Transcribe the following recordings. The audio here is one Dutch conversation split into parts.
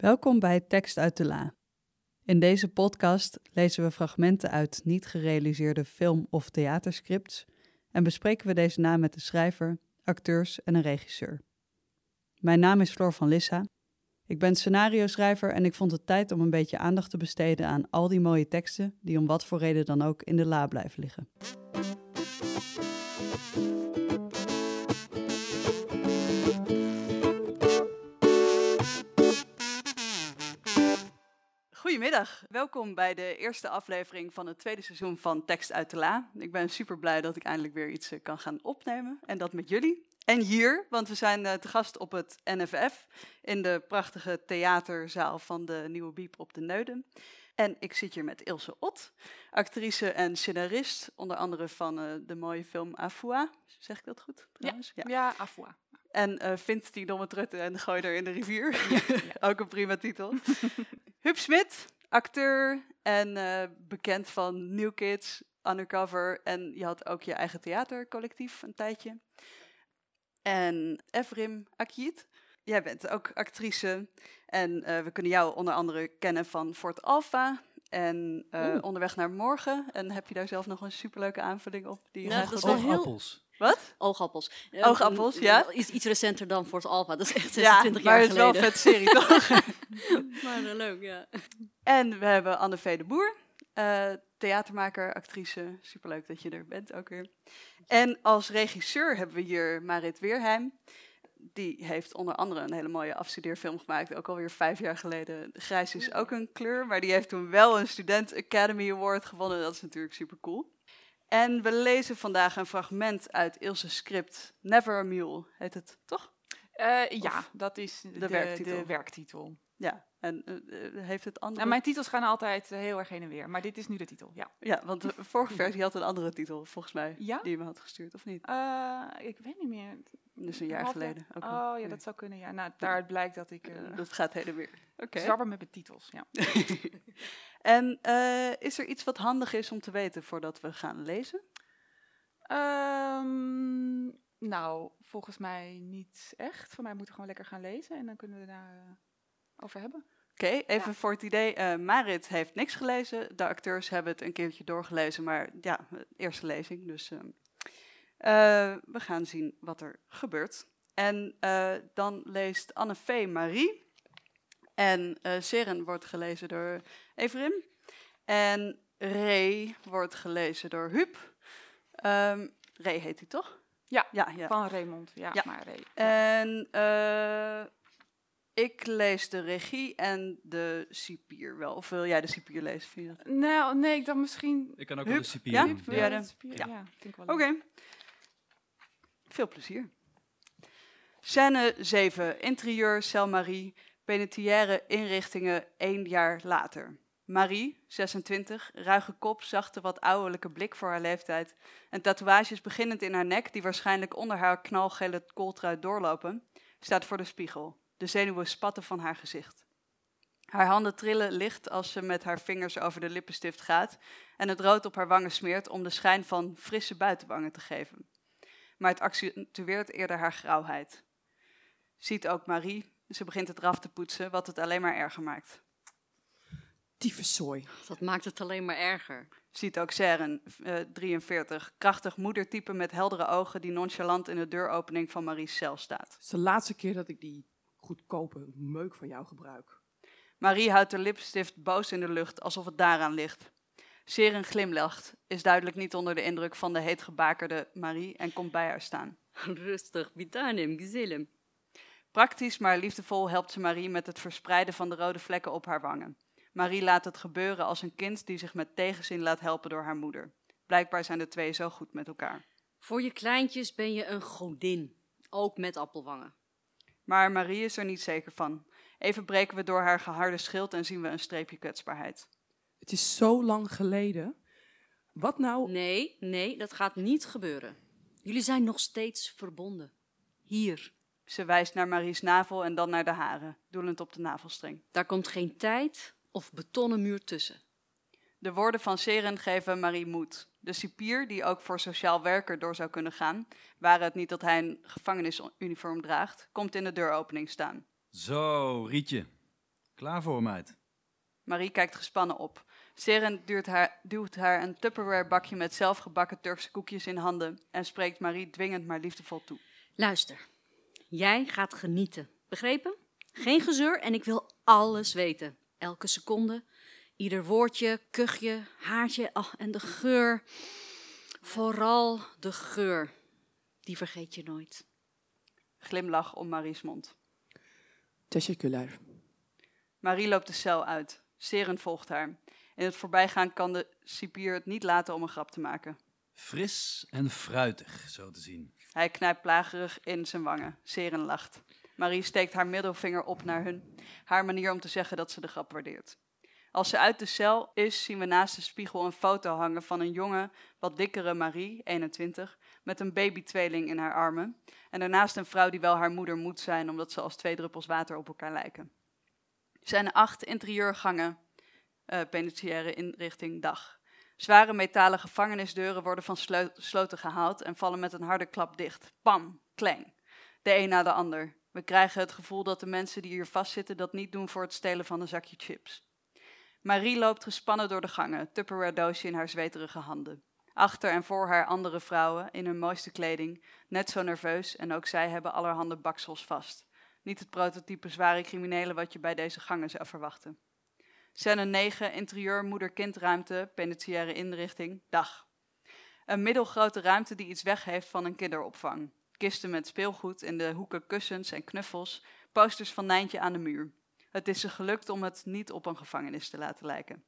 Welkom bij Tekst uit de La. In deze podcast lezen we fragmenten uit niet gerealiseerde film- of theaterscripts en bespreken we deze na met de schrijver, acteurs en een regisseur. Mijn naam is Floor van Lissa. Ik ben scenario-schrijver en ik vond het tijd om een beetje aandacht te besteden aan al die mooie teksten die om wat voor reden dan ook in de la blijven liggen. Goedemiddag, welkom bij de eerste aflevering van het tweede seizoen van Tekst uit de La. Ik ben super blij dat ik eindelijk weer iets eh, kan gaan opnemen en dat met jullie. En hier, want we zijn eh, te gast op het NFF in de prachtige theaterzaal van de Nieuwe Biep op de Neuden. En ik zit hier met Ilse Ot, actrice en scenarist, onder andere van eh, de mooie film Afua. Zeg ik dat goed? trouwens? Ja, ja Afua. En eh vindt die domme trutten en gooi er in de rivier. Ook een prima titel. Huub Smit, acteur en eh, bekend van New Kids, Undercover. En je had ook je eigen theatercollectief een tijdje. En Evrim Akiet, jij bent ook actrice. En eh, we kunnen jou onder andere kennen van Fort Alpha en eh. Onderweg naar Morgen. En heb je daar zelf nog een superleuke aanvulling op? Die Nou, dat is wel heel- Oogappels. Wat? Oogappels. Eh, Oogappels, ja. Iets, iets recenter dan Fort Alpha. Dat is echt Ja, 26 maar jaar het is wel een geleden. vet serie, toch? maar eh, leuk, ja. En we hebben Anne V. de Boer, eh, theatermaker, actrice. Superleuk dat je er bent ook weer. En als regisseur hebben we hier Marit Weerheim. Die heeft onder andere een hele mooie afstudeerfilm gemaakt, ook alweer vijf jaar geleden. Grijs is ook een kleur, maar die heeft toen wel een Student Academy Award gewonnen. Dat is natuurlijk super cool. En we lezen vandaag een fragment uit Ilse's script Never a Mule, heet het toch? Eh, ja, dat is de, de, werktitel. werktitel. Ja, en eh, eh, heeft het andere... Nou, mijn titels gaan altijd eh, heel erg heen en weer, maar dit is nu de titel, ja. Ja, want de vorige versie had een andere titel, volgens mij. Ja? Die je me had gestuurd, of niet? Ik weet niet meer. Dus een jaar Had- geleden. Ook. Oh ja, dat zou kunnen, ja. Nou, daaruit blijkt dat ik Dat gaat heen en weer. Oké. zwabber met mijn titels, ja. en is er iets wat handig is om te weten voordat we gaan lezen? Ehm, nou, volgens mij niet echt. Voor mij moeten we gewoon lekker gaan lezen en dan kunnen we daar over hebben. Oké, even Ja. voor het idee. eh, Marit heeft niks gelezen. De acteurs hebben het een keertje doorgelezen, maar ja, eerste lezing. Dus ehm, eh, we gaan zien wat er gebeurt. En eh, dan leest Anne V. Marie. En Seren wordt gelezen door Everim. En Ray wordt gelezen door Huub. Ehm Ray heet hij toch? Ja, Ja, ja. Van Raymond, ja, Ja. maar Ray. En ik lees de regie en de cipier wel. Of wil jij de cipier lezen? Vind je dat? Nou, nee, ik dan misschien... Ik kan ook wel de cipier ja? doen. Wil Ja, de- ja. ja, vind ik wel Oké. Veel plezier. Scène 7. Interieur, cel Marie. Penitentiaire inrichtingen één jaar later. Marie, 26, ruige kop, zachte, wat ouderlijke blik voor haar leeftijd. En tatoeages beginnend in haar nek, die waarschijnlijk onder haar knalgele kooltrui doorlopen, staat voor de spiegel. De zenuwen spatten van haar gezicht. Haar handen trillen licht als ze met haar vingers over de lippenstift gaat en het rood op haar wangen smeert om de schijn van frisse buitenwangen te geven. Maar het accentueert eerder haar grauwheid. Ziet ook Marie, ze begint het eraf te poetsen, wat het alleen maar erger maakt. Tyfuszooi. Dat maakt het alleen maar erger. Ziet ook Seren, eh, 43, krachtig moedertype met heldere ogen die nonchalant in de deuropening van Marie's cel staat. Het is de laatste keer dat ik die goedkope meuk van jou gebruik. Marie houdt de lipstift boos in de lucht, alsof het daaraan ligt. Seren glimlacht, is duidelijk niet onder de indruk van de heet gebakerde Marie en komt bij haar staan. Rustig, bitanem, gezellig. Praktisch maar liefdevol helpt ze Marie met het verspreiden van de rode vlekken op haar wangen. Marie laat het gebeuren als een kind die zich met tegenzin laat helpen door haar moeder. Blijkbaar zijn de twee zo goed met elkaar. Voor je kleintjes ben je een godin. Ook met appelwangen. Maar Marie is er niet zeker van. Even breken we door haar geharde schild en zien we een streepje kwetsbaarheid. Het is zo lang geleden. Wat nou? Nee, nee, dat gaat niet gebeuren. Jullie zijn nog steeds verbonden. Hier. Ze wijst naar Marie's navel en dan naar de haren, doelend op de navelstreng. Daar komt geen tijd of betonnen muur tussen. De woorden van Seren geven Marie moed. De cipier, die ook voor sociaal werker door zou kunnen gaan, waar het niet dat hij een gevangenisuniform draagt, komt in de deuropening staan. Zo, Rietje. Klaar voor, meid. Marie kijkt gespannen op. Seren duwt haar, duwt haar een Tupperware bakje met zelfgebakken Turkse koekjes in handen en spreekt Marie dwingend maar liefdevol toe. Luister, jij gaat genieten. Begrepen? Geen gezeur en ik wil alles weten. Elke seconde, ieder woordje, kuchje, haartje oh, en de geur. Vooral de geur. Die vergeet je nooit. Glimlach om Marie's mond. Tessiculair. Marie loopt de cel uit. Seren volgt haar. In het voorbijgaan kan de cipier het niet laten om een grap te maken. Fris en fruitig, zo te zien. Hij knijpt plagerig in zijn wangen. Seren lacht. Marie steekt haar middelvinger op naar hun. Haar manier om te zeggen dat ze de grap waardeert. Als ze uit de cel is, zien we naast de spiegel een foto hangen van een jonge, wat dikkere Marie, 21, met een babytweeling in haar armen. En daarnaast een vrouw die wel haar moeder moet zijn, omdat ze als twee druppels water op elkaar lijken. Er zijn acht interieurgangen, uh, penitentiaire inrichting dag. Zware metalen gevangenisdeuren worden van sloten gehaald en vallen met een harde klap dicht. Pam, kleng. De een na de ander. We krijgen het gevoel dat de mensen die hier vastzitten dat niet doen voor het stelen van een zakje chips. Marie loopt gespannen door de gangen, Tupperware doosje in haar zweterige handen. Achter en voor haar andere vrouwen, in hun mooiste kleding, net zo nerveus en ook zij hebben allerhande baksels vast. Niet het prototype zware criminelen wat je bij deze gangen zou verwachten. Scène 9, interieur, moeder-kindruimte, penitentiaire inrichting, dag. Een middelgrote ruimte die iets weg heeft van een kinderopvang. Kisten met speelgoed, in de hoeken kussens en knuffels, posters van Nijntje aan de muur. Het is ze gelukt om het niet op een gevangenis te laten lijken.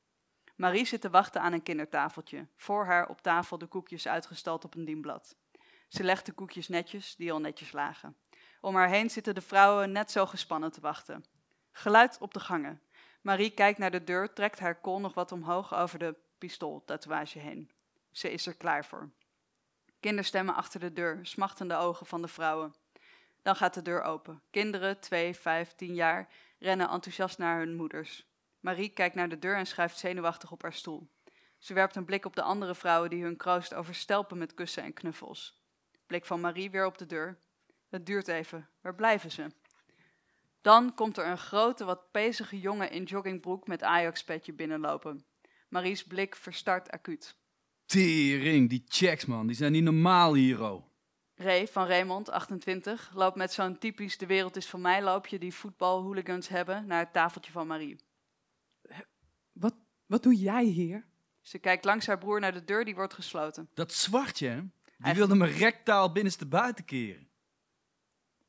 Marie zit te wachten aan een kindertafeltje. Voor haar op tafel de koekjes uitgestald op een dienblad. Ze legt de koekjes netjes, die al netjes lagen. Om haar heen zitten de vrouwen net zo gespannen te wachten. Geluid op de gangen. Marie kijkt naar de deur, trekt haar kol nog wat omhoog over de pistooltatoeage heen. Ze is er klaar voor. Kinderstemmen achter de deur, smachtende ogen van de vrouwen. Dan gaat de deur open. Kinderen, twee, vijf, tien jaar, rennen enthousiast naar hun moeders. Marie kijkt naar de deur en schuift zenuwachtig op haar stoel. Ze werpt een blik op de andere vrouwen die hun kroost overstelpen met kussen en knuffels. Blik van Marie weer op de deur. Het duurt even. Waar blijven ze? Dan komt er een grote, wat pezige jongen in joggingbroek met Ajax-petje binnenlopen. Marie's blik verstart acuut. Tering, die checks, man. Die zijn niet normaal hier, oh. Ray van Raymond, 28, loopt met zo'n typisch de wereld is van mij loopje die voetbalhooligans hebben naar het tafeltje van Marie. Wat, wat doe jij hier? Ze kijkt langs haar broer naar de deur die wordt gesloten. Dat zwartje, hè? Die wilde me rectaal binnenste buiten keren.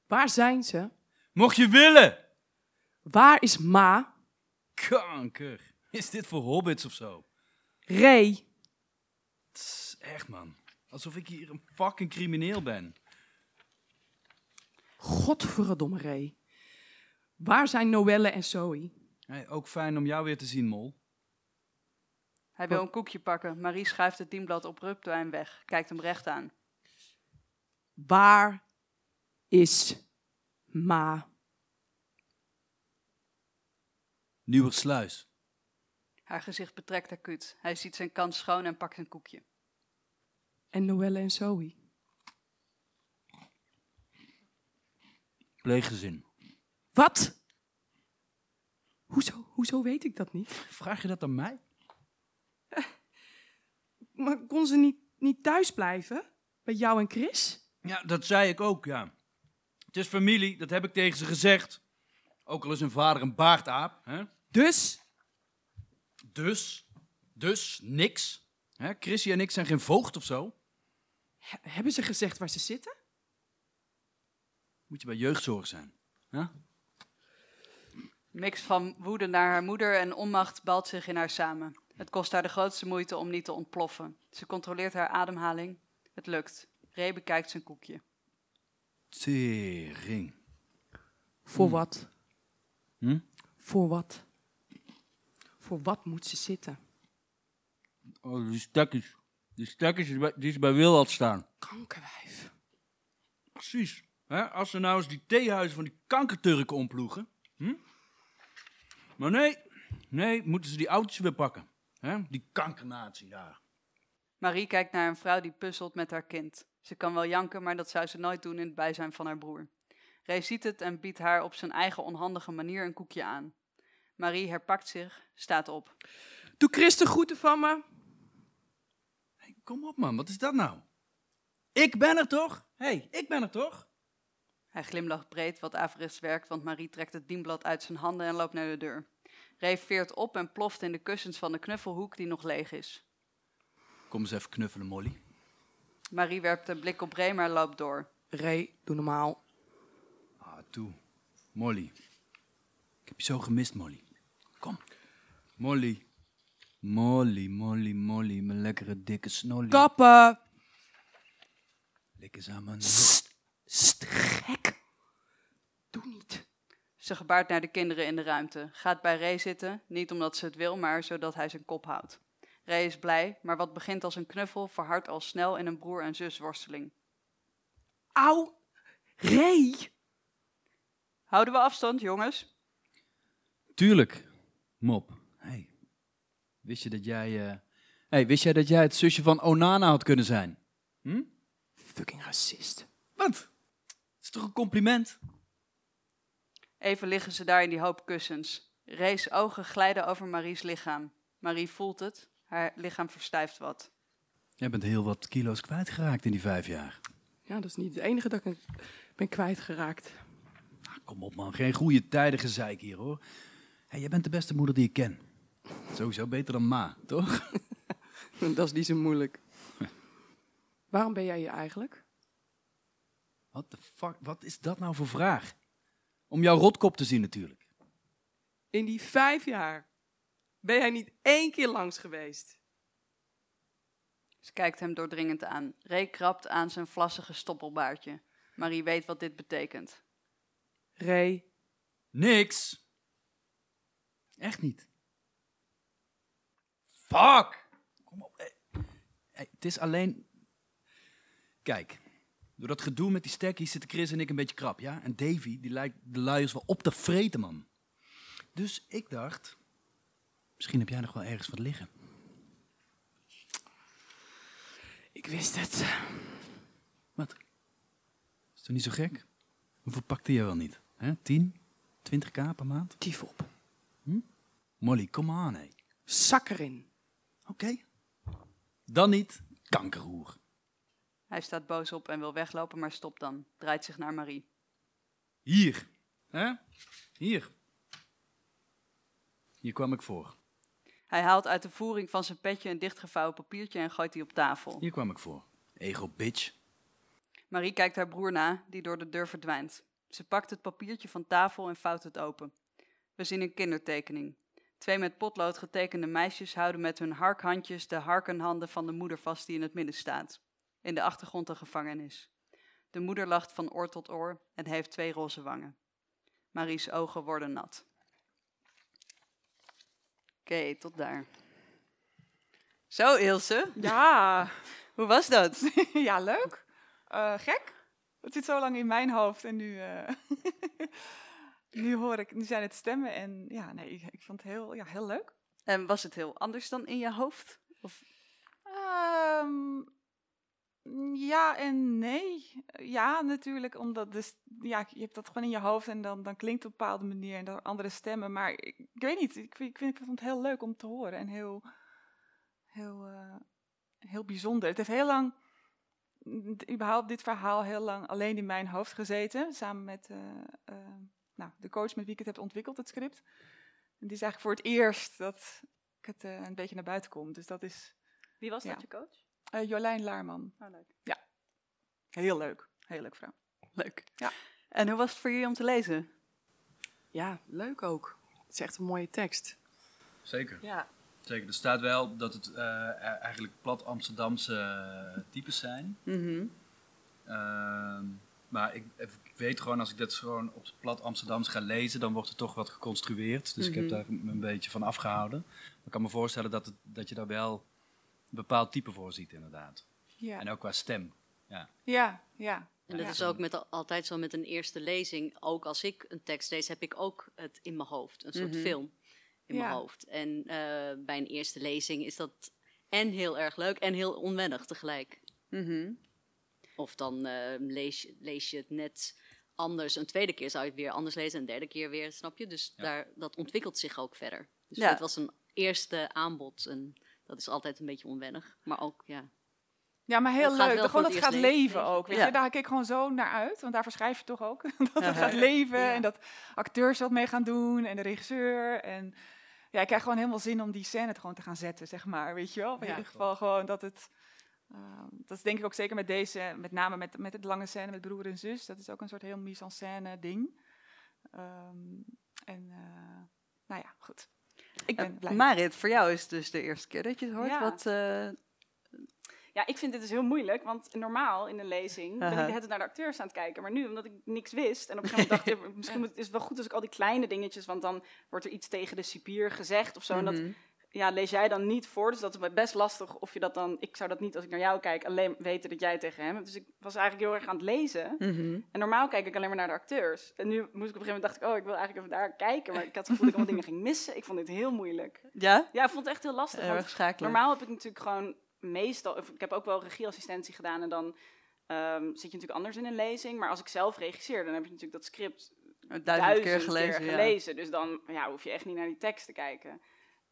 Waar zijn ze? Mocht je willen! Waar is Ma? Kanker. Is dit voor hobbits of zo? Ray? Echt, man. Alsof ik hier een fucking crimineel ben. Godverdomme Ray. Waar zijn Noelle en Zoe? Hey, ook fijn om jou weer te zien, Mol. Hij wil een koekje pakken. Marie schuift het dienblad abrupt door hem weg, kijkt hem recht aan. Waar is Ma? Nieuwersluis. Haar gezicht betrekt acuut. Hij ziet zijn kans schoon en pakt een koekje. En Noelle en Zoe? Pleeggezin. Wat? Hoezo, hoezo weet ik dat niet? Vraag je dat aan mij? Maar kon ze niet, niet thuis blijven? Bij jou en Chris? Ja, dat zei ik ook, ja. Het is familie, dat heb ik tegen ze gezegd. Ook al is hun vader een baardaap, hè? Dus? Dus, dus, niks. Hè? Chrissy en ik zijn geen voogd of zo. He- hebben ze gezegd waar ze zitten? Moet je bij jeugdzorg zijn. Hè? Mix van woede naar haar moeder en onmacht balt zich in haar samen. Het kost haar de grootste moeite om niet te ontploffen. Ze controleert haar ademhaling. Het lukt. Ray bekijkt zijn koekje. Tering. Voor wat? Hm? Voor wat? Voor wat moet ze zitten? Oh, die stekjes. Die stekjes die ze bij Wil had staan. Kankerwijf. Precies. Hè? Als ze nou eens die theehuizen van die kankerturken omploegen. Hm? Maar nee, nee, moeten ze die auto's weer pakken. Hè? Die kankernatie daar. Marie kijkt naar een vrouw die puzzelt met haar kind. Ze kan wel janken, maar dat zou ze nooit doen in het bijzijn van haar broer. Ray ziet het en biedt haar op zijn eigen onhandige manier een koekje aan. Marie herpakt zich, staat op. Doe Chris de groeten van me. Kom op man, wat is dat nou? Ik ben er toch? Hé, hey, ik ben er toch? Hij glimlacht breed, wat averechts werkt, want Marie trekt het dienblad uit zijn handen en loopt naar de deur. Ray veert op en ploft in de kussens van de knuffelhoek die nog leeg is. Kom eens even knuffelen, Molly. Marie werpt een blik op Ray, maar loopt door. Ray, doe normaal. Ah, toe. Molly. Ik heb je zo gemist, Molly. Kom. Molly. Molly, Molly, Molly, mijn lekkere dikke snolly. Kappen. Lik eens aan mijn... St, gek. Doe niet. Ze gebaart naar de kinderen in de ruimte, gaat bij Ray zitten, niet omdat ze het wil, maar zodat hij zijn kop houdt. Ray is blij, maar wat begint als een knuffel verhardt al snel in een broer- en zusworsteling. Auw. Ray. Houden we afstand, jongens? Tuurlijk. Mop. Wist je dat jij... eh, Hey, wist jij dat jij het zusje van Onana had kunnen zijn? Hm? Fucking racist. Wat? Dat is toch een compliment? Even liggen ze daar in die hoop kussens. Ray's ogen glijden over Marie's lichaam. Marie voelt het, haar lichaam verstijft wat. Jij bent heel wat kilo's kwijtgeraakt in die vijf jaar. Ja, dat is niet het enige dat ik ben kwijtgeraakt. Ah, kom op man, geen goede tijden gezeik hier hoor. Hey, jij bent de beste moeder die ik ken. Sowieso beter dan ma, toch? Dat is niet zo moeilijk. Waarom ben jij hier eigenlijk? What the fuck, wat is dat nou voor vraag? Om jouw rotkop te zien natuurlijk. In die vijf jaar ben jij niet één keer langs geweest. Ze kijkt hem doordringend aan. Ray krabt aan zijn vlassige stoppelbaardje. Marie weet wat dit betekent. Ray, Niks. Echt niet. Fuck! Kom op. Hey. Hey, het is alleen... Kijk, door dat gedoe met die stekkies zitten Chris en ik een beetje krap, ja? En Davy, die lijkt de luiers wel op te vreten, man. Dus ik dacht, misschien heb jij nog wel ergens wat liggen. ik wist het. Wat? Is toch niet zo gek? Hoeveel pakte je wel niet? Hè? 10? 20k per maand? Dief op. Molly, kom aan, hé. Zak erin. Oké. Dan niet. Kankerhoer. Hij staat boos op en wil weglopen, maar stopt dan. Draait zich naar Marie. Hier. Hè? Hier. Hier kwam ik voor. Hij haalt uit de voering van zijn petje een dichtgevouwen papiertje en gooit die op tafel. Hier kwam ik voor. Ego bitch. Marie kijkt haar broer na, die door de deur verdwijnt. Ze pakt het papiertje van tafel en vouwt het open. We zien een kindertekening. Twee met potlood getekende meisjes houden met hun harkhandjes de harkenhanden van de moeder vast die in het midden staat. In de achtergrond een gevangenis. De moeder lacht van oor tot oor en heeft twee roze wangen. Marie's ogen worden nat. Oké, tot daar. Zo, Ilse. Ja, Hoe was dat? ja leuk. Eh, gek. Het zit zo lang in mijn hoofd en nu, eh, nu hoor ik, nu zijn het stemmen en ja, nee, ik, ik vond het heel, ja, heel leuk. En was het heel anders dan in je hoofd? Of Ehm, ja en nee. Ja, natuurlijk, omdat dus, ja, je hebt dat gewoon in je hoofd en dan, dan klinkt het op een bepaalde manier en dan andere stemmen. Maar ik, ik weet niet, ik, vind, ik, vind, ik vond het heel leuk om te horen en heel, heel, eh, heel bijzonder. Het heeft heel lang, überhaupt dit verhaal heel lang alleen in mijn hoofd gezeten, samen met eh, eh, nou, de coach met wie ik het heb ontwikkeld, het script. En die is eigenlijk voor het eerst dat ik het eh, een beetje naar buiten kom. Dus dat is wie was dat, dat, Ja. je coach? eh, Jolijn Laarman. Oh, leuk. Heel leuk. Heel leuk vrouw. Leuk. Ja. En hoe was het voor jullie om te lezen? Ja, leuk ook. Het is echt een mooie tekst. Zeker. Ja. Zeker. Er staat wel dat het eh, eigenlijk plat Amsterdamse types zijn. Mhm. Ehm, maar ik, ik weet gewoon, als ik dat gewoon op het plat Amsterdams ga lezen, dan wordt het toch wat geconstrueerd. Dus ik heb Mhm. daar een beetje van afgehouden. Maar ik kan me voorstellen dat, het, dat je daar wel een bepaald type voor ziet, inderdaad. Ja. En ook qua stem. Ja. Ja, ja. En dat Ja. is ook met, al- altijd zo met een eerste lezing. Ook als ik een tekst lees, heb ik ook het in mijn hoofd. Een soort Mhm. film in mijn hoofd. En eh, bij een eerste lezing is dat en heel erg leuk en heel onwennig tegelijk. Mhm. Of dan eh, lees, je- lees je het net anders. Een tweede keer zou je het weer anders lezen, een derde keer weer, snap je? Dus Ja. daar, dat ontwikkelt zich ook verder. Dus Ja. dit was een eerste aanbod en dat is altijd een beetje onwennig. Maar ook, ja, Ja, maar heel leuk. Dat Gewoon dat het gaat leven leven. ook. Weet Ja. je? Daar kijk ik gewoon zo naar uit. Want daarvoor schrijf je toch ook. dat het gaat leven. Ja. En dat acteurs wat mee gaan doen. En de regisseur. En ja, ik krijg gewoon helemaal zin om die scène het gewoon te gaan zetten, zeg maar. Weet je wel? In Ja. ieder geval gewoon dat het... eh, dat is denk ik ook zeker met deze, met name met, met het lange scène met broer en zus. Dat is ook een soort heel mise-en-scène ding. Ehm, en eh, nou ja, goed. Ik ben Eh, blij. Marit, voor jou is het dus de eerste keer dat je het hoort. Ja. Wat, eh, Ja, ik vind dit dus heel moeilijk, want normaal in een lezing ben ik de hele naar de acteurs aan het kijken. Maar nu, omdat ik niks wist, en op een gegeven moment dacht ik, misschien moet, is het wel goed als ik al die kleine dingetjes, want dan wordt er iets tegen de cipier gezegd of zo. En dat mhm. Ja, lees jij dan niet voor, dus dat is best lastig of je dat dan, ik zou dat niet als ik naar jou kijk, alleen weten dat jij tegen hem hebt. Dus ik was eigenlijk heel erg aan het lezen. Mhm. En normaal kijk ik alleen maar naar de acteurs. En nu moest ik op een gegeven moment, dacht ik, oh, ik wil eigenlijk even daar kijken. Maar ik had het gevoel dat ik allemaal dingen ging missen. Ik vond dit heel moeilijk. Ja? Ja, ik vond het echt heel lastig. Heel erg schakelen. Normaal heb ik natuurlijk gewoon meestal, ik heb ook wel regieassistentie gedaan en dan ehm, zit je natuurlijk anders in een lezing. Maar als ik zelf regisseer, dan heb je natuurlijk dat script Duizend, duizend keer gelezen. ja. gelezen. Dus dan ja, hoef je echt niet naar die tekst te kijken.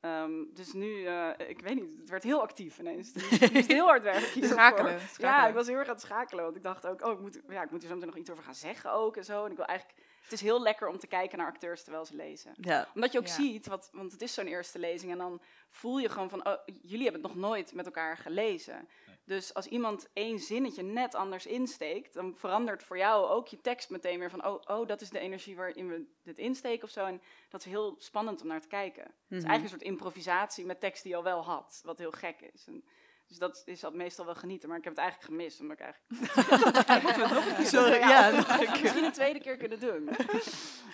Ehm, dus nu, eh, ik weet niet, het werd heel actief ineens. Dus ik moest heel hard werken. Schakelen, Ja, ik was heel erg aan het schakelen. Want ik dacht ook, oh, ik moet, ja, ik moet hier zo meteen nog iets over gaan zeggen ook en zo. En ik wil eigenlijk, het is heel lekker om te kijken naar acteurs terwijl ze lezen Ja. omdat je ook Ja. ziet, wat, want het is zo'n eerste lezing en dan voel je gewoon van, oh, jullie hebben het nog nooit met elkaar gelezen. Dus als iemand één zinnetje net anders insteekt, dan verandert voor jou ook je tekst meteen weer van, oh, oh dat is de energie waarin we dit insteken of zo. En dat is heel spannend om naar te kijken. Het is Mhm. eigenlijk een soort improvisatie met tekst die je al wel had, wat heel gek is. En, dus dat is dat meestal wel genieten, maar ik heb het eigenlijk gemist, omdat ik eigenlijk... Sorry, Ja, ja. misschien een tweede keer kunnen doen.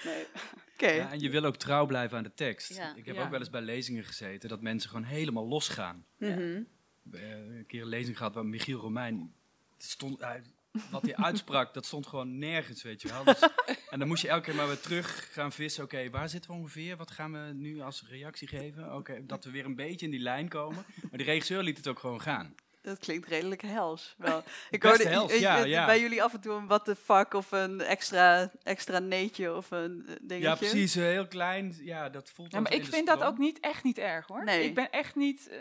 Nee. Oké. Ja, en je wil ook trouw blijven aan de tekst. Ja. Ik heb Ja. ook wel eens bij lezingen gezeten dat mensen gewoon helemaal losgaan. Mhm. Hebben een keer een lezing gehad waar Michiel Romein stond, hij- wat hij uitsprak, dat stond gewoon nergens, weet je wel. Dus- en dan moest je elke keer maar weer terug gaan vissen. Oké, waar zitten we ongeveer? Wat gaan we nu als reactie geven? Oké, dat we weer een beetje in die lijn komen. Maar de regisseur liet het ook gewoon gaan. Dat klinkt redelijk hels. Wel. Ik Best hoorde hels, i- i- ja, i- ja. bij jullie af en toe een what the fuck of een extra, extra neetje of een eh, dingetje. Ja, precies. heel klein. Ja, dat voelt Ja, maar ik vind dat ook niet, echt niet erg hoor. Nee. Ik ben echt niet, eh,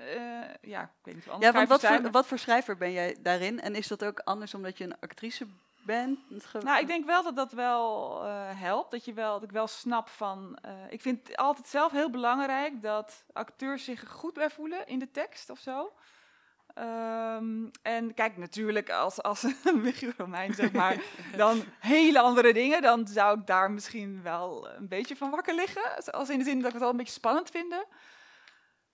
ja, ik weet niet andere Ja, want wat zijn, voor, wat voor schrijver ben jij daarin? En is dat ook anders omdat je een actrice bent? Nou, ik denk wel dat dat wel eh, helpt. Dat, je wel, dat ik wel snap van. eh, ik vind het altijd zelf heel belangrijk dat acteurs zich goed bij voelen in de tekst of zo. Ehm, en kijk, natuurlijk, als, als Michiel Romein, zeg maar, dan hele andere dingen, dan zou ik daar misschien wel een beetje van wakker liggen. Als in de zin dat ik het wel een beetje spannend vind.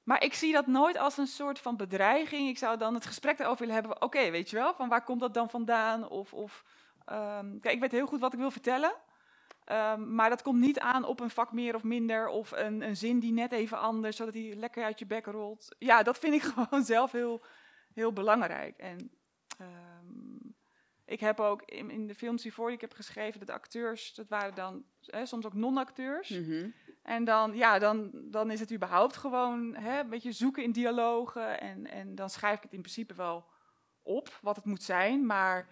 Maar ik zie dat nooit als een soort van bedreiging. Ik zou dan het gesprek erover willen hebben. Oké, weet je wel, van waar komt dat dan vandaan? Of, of Ehm, kijk, ik weet heel goed wat ik wil vertellen. Ehm, maar dat komt niet aan op een vak meer of minder. Of een, een zin die net even anders, zodat die lekker uit je bek rolt. Ja, dat vind ik gewoon zelf heel, heel belangrijk. En ehm, ik heb ook in, in de films hiervoor die ik heb geschreven, dat de acteurs, dat waren dan hè, soms ook non-acteurs. Mhm. En dan, ja, dan, dan is het überhaupt gewoon hè, een beetje zoeken in dialogen. En, en dan schrijf ik het in principe wel op, wat het moet zijn. Maar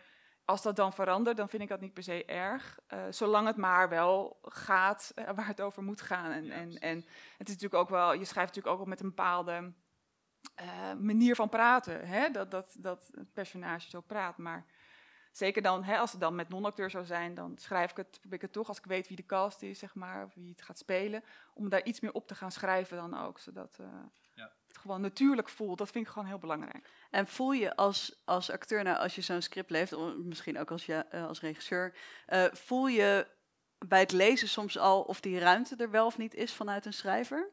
als dat dan verandert, dan vind ik dat niet per se erg. eh, zolang het maar wel gaat eh, waar het over moet gaan. En, Ja, en, en het is natuurlijk ook wel, je schrijft natuurlijk ook wel met een bepaalde eh, manier van praten. Hè? Dat, dat, dat het personage zo praat. Maar zeker dan, hè, als het dan met non-acteur zou zijn, dan schrijf ik het, probeer ik het toch, als ik weet wie de cast is, zeg maar, of wie het gaat spelen, om daar iets meer op te gaan schrijven dan ook. Zodat eh, Ja. het gewoon natuurlijk voelt. Dat vind ik gewoon heel belangrijk. En voel je als, als acteur, nou, als je zo'n script leest, of misschien ook als, je, eh, als regisseur, eh, voel je bij het lezen soms al of die ruimte er wel of niet is vanuit een schrijver?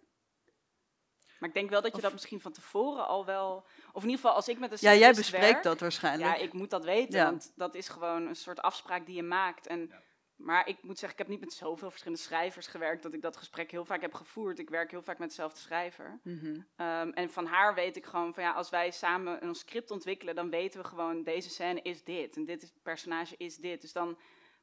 Maar ik denk wel dat je Of- dat misschien van tevoren al wel... Of in ieder geval, als ik met een Ja, jij bespreekt werk, dat waarschijnlijk. Ja, ik moet dat weten, Ja. want dat is gewoon een soort afspraak die je maakt. En, Maar ik moet zeggen, ik heb niet met zoveel verschillende schrijvers gewerkt... dat ik dat gesprek heel vaak heb gevoerd. Ik werk heel vaak met dezelfde schrijver. Mhm. Ehm, en van haar weet ik gewoon van ja, als wij samen een script ontwikkelen... dan weten we gewoon, deze scène is dit. En dit is, personage is dit. Dus dan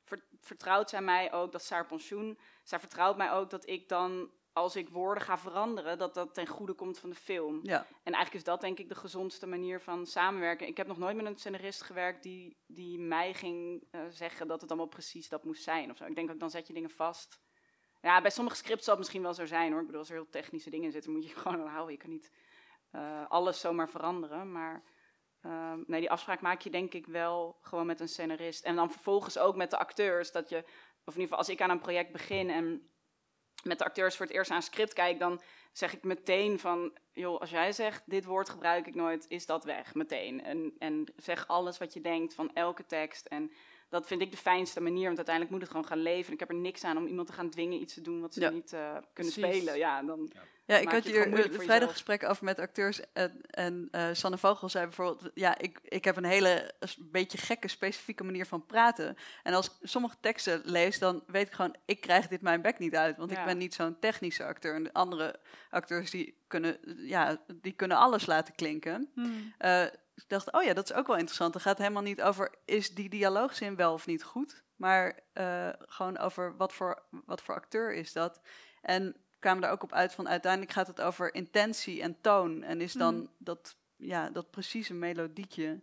ver- vertrouwt zij mij ook, dat is haar pensioen... zij vertrouwt mij ook dat ik dan als ik woorden ga veranderen, dat dat ten goede komt van de film. Ja. En eigenlijk is dat denk ik de gezondste manier van samenwerken. Ik heb nog nooit met een scenarist gewerkt die, die mij ging eh, zeggen dat het allemaal precies dat moest zijn. Of zo. Ik denk ook, dan zet je dingen vast. Ja, bij sommige scripts zal het misschien wel zo zijn hoor. Ik bedoel, als er heel technische dingen in zitten, moet je gewoon aan houden. Je kan niet eh, alles zomaar veranderen. Maar ehm, nee, die afspraak maak je denk ik wel gewoon met een scenarist. En dan vervolgens ook met de acteurs. Dat je, of in ieder geval als ik aan een project begin en met de acteurs voor het eerst aan script kijk, dan zeg ik meteen van, joh, als jij zegt, dit woord gebruik ik nooit, is dat weg, meteen. En, en zeg alles wat je denkt van elke tekst. En dat vind ik de fijnste manier, want uiteindelijk moet het gewoon gaan leven. Ik heb er niks aan om iemand te gaan dwingen iets te doen wat ze Ja. niet eh, kunnen Precies. spelen. Ja, dan, Ja, ik Maak had je het hier gewoon moeilijk een voor vrijdag jezelf. gesprek over met acteurs. En, en eh, Sanne Vogel zei bijvoorbeeld: Ja, ik, ik heb een hele s- beetje gekke, specifieke manier van praten. En als ik sommige teksten lees, dan weet ik gewoon: ik krijg dit mijn bek niet uit. Want ik ben niet zo'n technische acteur. En de andere acteurs die kunnen, ja, die kunnen alles laten klinken. Hmm. Ik dacht, oh ja, dat is ook wel interessant. Het gaat helemaal niet over, is die dialoogzin wel of niet goed? Maar eh, gewoon over wat voor, wat voor acteur is dat? En kwamen daar ook op uit van, uiteindelijk gaat het over intentie en toon. En is dan Mhm. dat, ja, dat precieze melodietje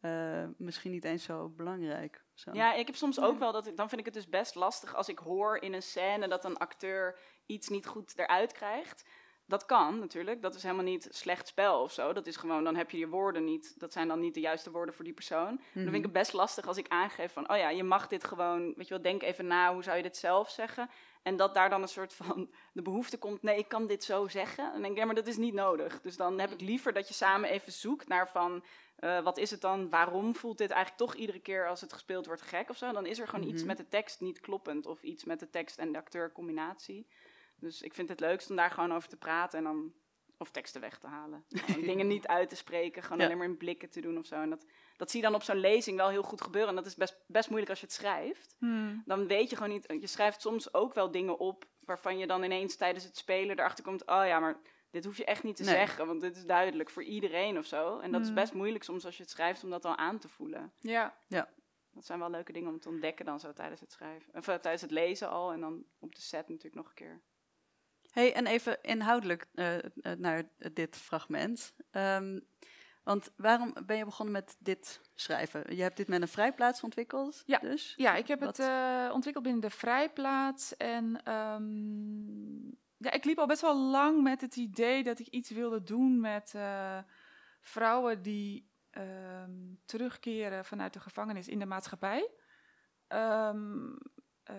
eh, misschien niet eens zo belangrijk? Zo. Ja, ik heb soms ook wel dat ik, dan vind ik het dus best lastig als ik hoor in een scène dat een acteur iets niet goed eruit krijgt. Dat kan natuurlijk, dat is helemaal niet slecht spel of zo. Dat is gewoon, dan heb je je woorden niet, dat zijn dan niet de juiste woorden voor die persoon. Dan vind ik het best lastig als ik aangeef van, oh ja, je mag dit gewoon, weet je wel, denk even na, hoe zou je dit zelf zeggen? En dat daar dan een soort van de behoefte komt, nee, ik kan dit zo zeggen. En dan denk ik, ja, maar dat is niet nodig. Dus dan heb ik liever dat je samen even zoekt naar van, eh, wat is het dan? Waarom voelt dit eigenlijk toch iedere keer als het gespeeld wordt gek of zo? Dan is er gewoon iets Mhm. met de tekst niet kloppend of iets met de tekst en de acteur combinatie. Dus ik vind het leukst om daar gewoon over te praten en dan of teksten weg te halen. Dingen niet uit te spreken, gewoon Ja. alleen maar in blikken te doen of zo. En dat, dat zie je dan op zo'n lezing wel heel goed gebeuren. En dat is best, best moeilijk als je het schrijft. Hmm. Dan weet je gewoon niet, je schrijft soms ook wel dingen op waarvan je dan ineens tijdens het spelen erachter komt, oh ja, maar dit hoef je echt niet te Nee. zeggen, want dit is duidelijk voor iedereen of zo. En dat is Hmm. best moeilijk soms als je het schrijft om dat al aan te voelen. Ja. Dat zijn wel leuke dingen om te ontdekken dan zo tijdens het schrijven. Of eh, tijdens het lezen al en dan op de set natuurlijk nog een keer. Hey, en even inhoudelijk eh, eh, naar dit fragment. Ehm, want waarom ben je begonnen met dit schrijven? Je hebt dit met een vrijplaats ontwikkeld, Ja. dus? Ja, ik heb Wat- het eh, ontwikkeld binnen de vrijplaats. En ehm, ja, ik liep al best wel lang met het idee dat ik iets wilde doen met vrouwen die ehm, terugkeren vanuit de gevangenis in de maatschappij. Ehm, eh,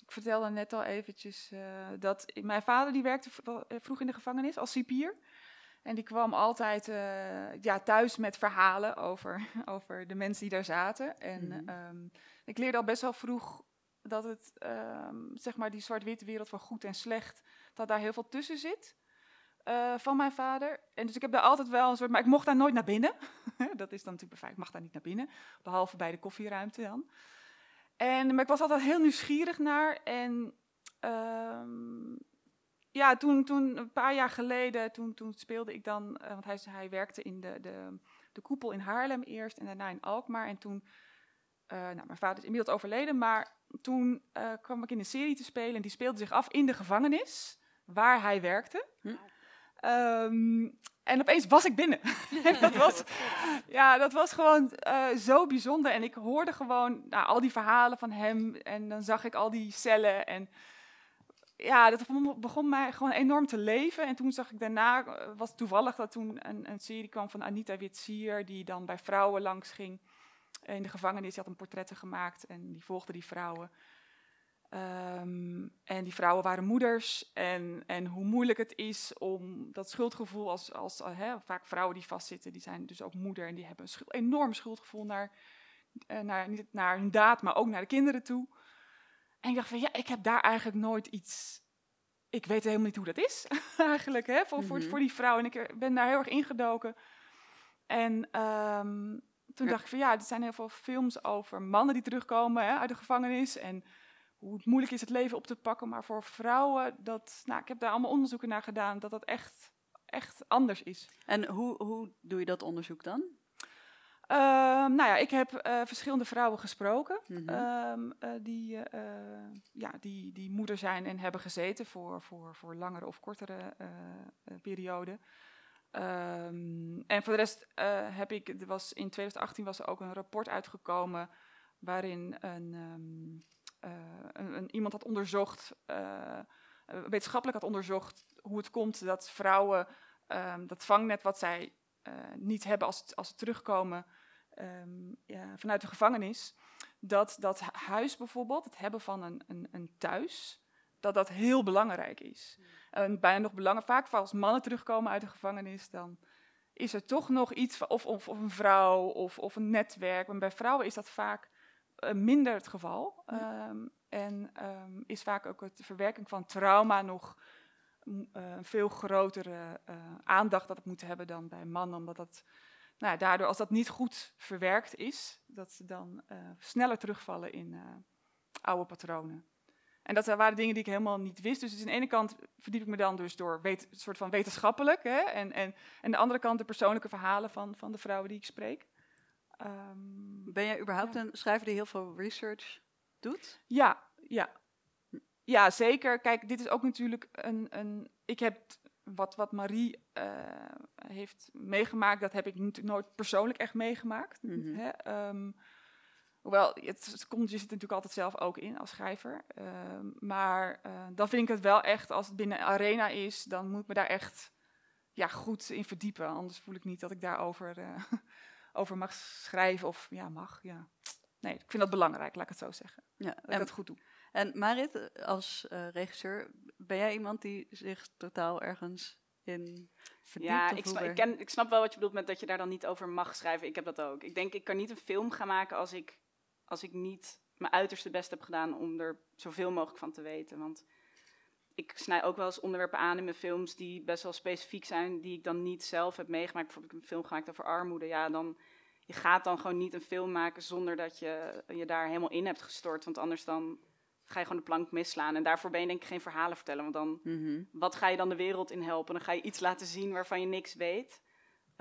ik vertelde net al eventjes eh, dat mijn vader die werkte eh, vroeg in de gevangenis als cipier. En die kwam altijd ja, thuis met verhalen over, over de mensen die daar zaten. En Mhm. ehm, ik leerde al best wel vroeg dat het, ehm, zeg maar, die zwart-witte wereld van goed en slecht, dat daar heel veel tussen zit. van mijn vader. En dus ik heb daar altijd wel een soort. Maar ik mocht daar nooit naar binnen. dat is dan natuurlijk. Ik mag daar niet naar binnen. Behalve bij de koffieruimte dan. En, maar ik was altijd heel nieuwsgierig naar. En ehm, ja, toen, toen een paar jaar geleden, toen, toen speelde ik dan. eh, want hij, hij werkte in de, de, de koepel in Haarlem eerst en daarna in Alkmaar. En toen. eh, nou, mijn vader is inmiddels overleden, maar toen eh, kwam ik in een serie te spelen. En die speelde zich af in de gevangenis, waar hij werkte. Hm. Ehm, en opeens was ik binnen. en dat was, ja, dat was gewoon eh, zo bijzonder. En ik hoorde gewoon nou, al die verhalen van hem. En dan zag ik al die cellen. En ja, dat begon- mij gewoon enorm te leven. En toen zag ik daarna, eh, was toevallig dat toen een, een serie kwam van Anita Witsier, die dan bij vrouwen langs ging in de gevangenis. Die had een portretten gemaakt en die volgde die vrouwen. Ehm, en die vrouwen waren moeders. En, en hoe moeilijk het is om dat schuldgevoel als, als eh, hè, vaak vrouwen die vastzitten, die zijn dus ook moeder en die hebben een schuld- enorm schuldgevoel naar, eh, naar, niet naar hun daad, maar ook naar de kinderen toe. En ik dacht van ja, ik heb daar eigenlijk nooit iets. Ik weet helemaal niet hoe dat is, eigenlijk, hè, voor, voor, Mhm. voor die vrouw. En ik eh, ben daar heel erg ingedoken. En ehm, toen Ja. dacht ik van ja, er zijn heel veel films over mannen die terugkomen hè, uit de gevangenis. En hoe het moeilijk is het leven op te pakken. Maar voor vrouwen, dat, nou, ik heb daar allemaal onderzoeken naar gedaan, dat dat echt, echt anders is. En hoe, hoe doe je dat onderzoek dan? Ehm, nou ja, ik heb eh, verschillende vrouwen gesproken Mhm. ehm, eh, die, eh, ja, die, die moeder zijn en hebben gezeten voor, voor, voor langere of kortere perioden. Ehm, en voor de rest heb ik, er was, in 2018 was er ook een rapport uitgekomen waarin een, een, een- iemand had onderzocht, eh, eh, wetenschappelijk had onderzocht hoe het komt dat vrouwen ehm, dat vangnet wat zij eh, niet hebben als, als ze terugkomen ehm, ja, vanuit de gevangenis, dat dat hu- huis bijvoorbeeld, het hebben van een, een, een thuis, dat dat heel belangrijk is. En bijna nog belangrijk, vaak als mannen terugkomen uit de gevangenis, dan is er toch nog iets, of, of, of een vrouw of, of een netwerk. Maar bij vrouwen is dat vaak eh, minder het geval. Ehm, en ehm, is vaak ook het verwerking van trauma nog eh, een veel grotere eh, aandacht dat het moet hebben dan bij mannen. Omdat dat, nou daardoor, als dat niet goed verwerkt is, dat ze dan eh, sneller terugvallen in eh, oude patronen. En dat waren dingen die ik helemaal niet wist. Dus aan de ene kant verdiep ik me dan dus door wet, een soort van wetenschappelijk. Hè, en, en, en aan de andere kant de persoonlijke verhalen van, van de vrouwen die ik spreek. Ehm, Ben jij überhaupt een schrijver die heel veel research doet? ja, ja. Ja, zeker. Kijk, dit is ook natuurlijk een. een ik heb wat, wat Marie eh, heeft meegemaakt, dat heb ik natuurlijk nooit persoonlijk echt meegemaakt. Mhm. Hè? ehm, hoewel, het, het komt, je zit natuurlijk altijd zelf ook in als schrijver. Ehm, maar eh, dan vind ik het wel echt, als het binnen Arena is, dan moet ik me daar echt ja, goed in verdiepen. Anders voel ik niet dat ik daarover eh, over mag schrijven. Of ja, mag. Ja. Nee, ik vind dat belangrijk, laat ik het zo zeggen. Ja. Dat ik En, dat goed doe. en Marit, eh, als eh, regisseur, ben jij iemand die zich totaal ergens in verdiept? Ja, ik, sna- ik, ken, ik snap wel wat je bedoelt met dat je daar dan niet over mag schrijven. Ik heb dat ook. Ik denk, ik kan niet een film gaan maken als ik, als ik niet mijn uiterste best heb gedaan om er zoveel mogelijk van te weten. Want ik snij ook wel eens onderwerpen aan in mijn films die best wel specifiek zijn, die ik dan niet zelf heb meegemaakt. Bijvoorbeeld, ik heb een film gemaakt over armoede. Ja, dan, je gaat dan gewoon niet een film maken zonder dat je je daar helemaal in hebt gestort. Want anders dan ga je gewoon de plank misslaan. En daarvoor ben je denk ik geen verhalen vertellen. Want dan Mhm. wat ga je dan de wereld in helpen? Dan ga je iets laten zien waarvan je niks weet.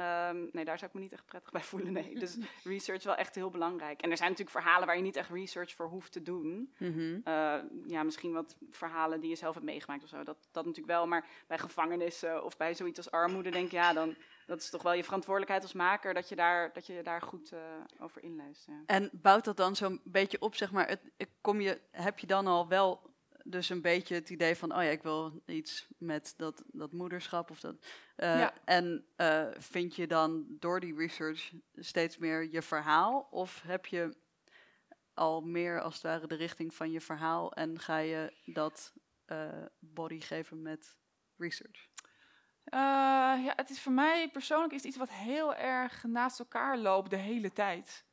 Ehm, nee, daar zou ik me niet echt prettig bij voelen. Nee. Dus research is wel echt heel belangrijk. En er zijn natuurlijk verhalen waar je niet echt research voor hoeft te doen. Mhm. Eh, ja, misschien wat verhalen die je zelf hebt meegemaakt of zo. Dat, dat natuurlijk wel. Maar bij gevangenissen of bij zoiets als armoede denk ik, ja, dan dat is toch wel je verantwoordelijkheid als maker dat je daar, dat je daar goed eh, over inleest. Ja. En bouwt dat dan zo'n beetje op, zeg maar, het, kom je, heb je dan al wel dus een beetje het idee van, oh ja, ik wil iets met dat, dat moederschap of dat. eh, Ja. En eh, vind je dan door die research steeds meer je verhaal? Of heb je al meer als het ware de richting van je verhaal en ga je dat eh, body geven met research? Ja, het is voor mij persoonlijk is iets wat heel erg naast elkaar loopt de hele tijd.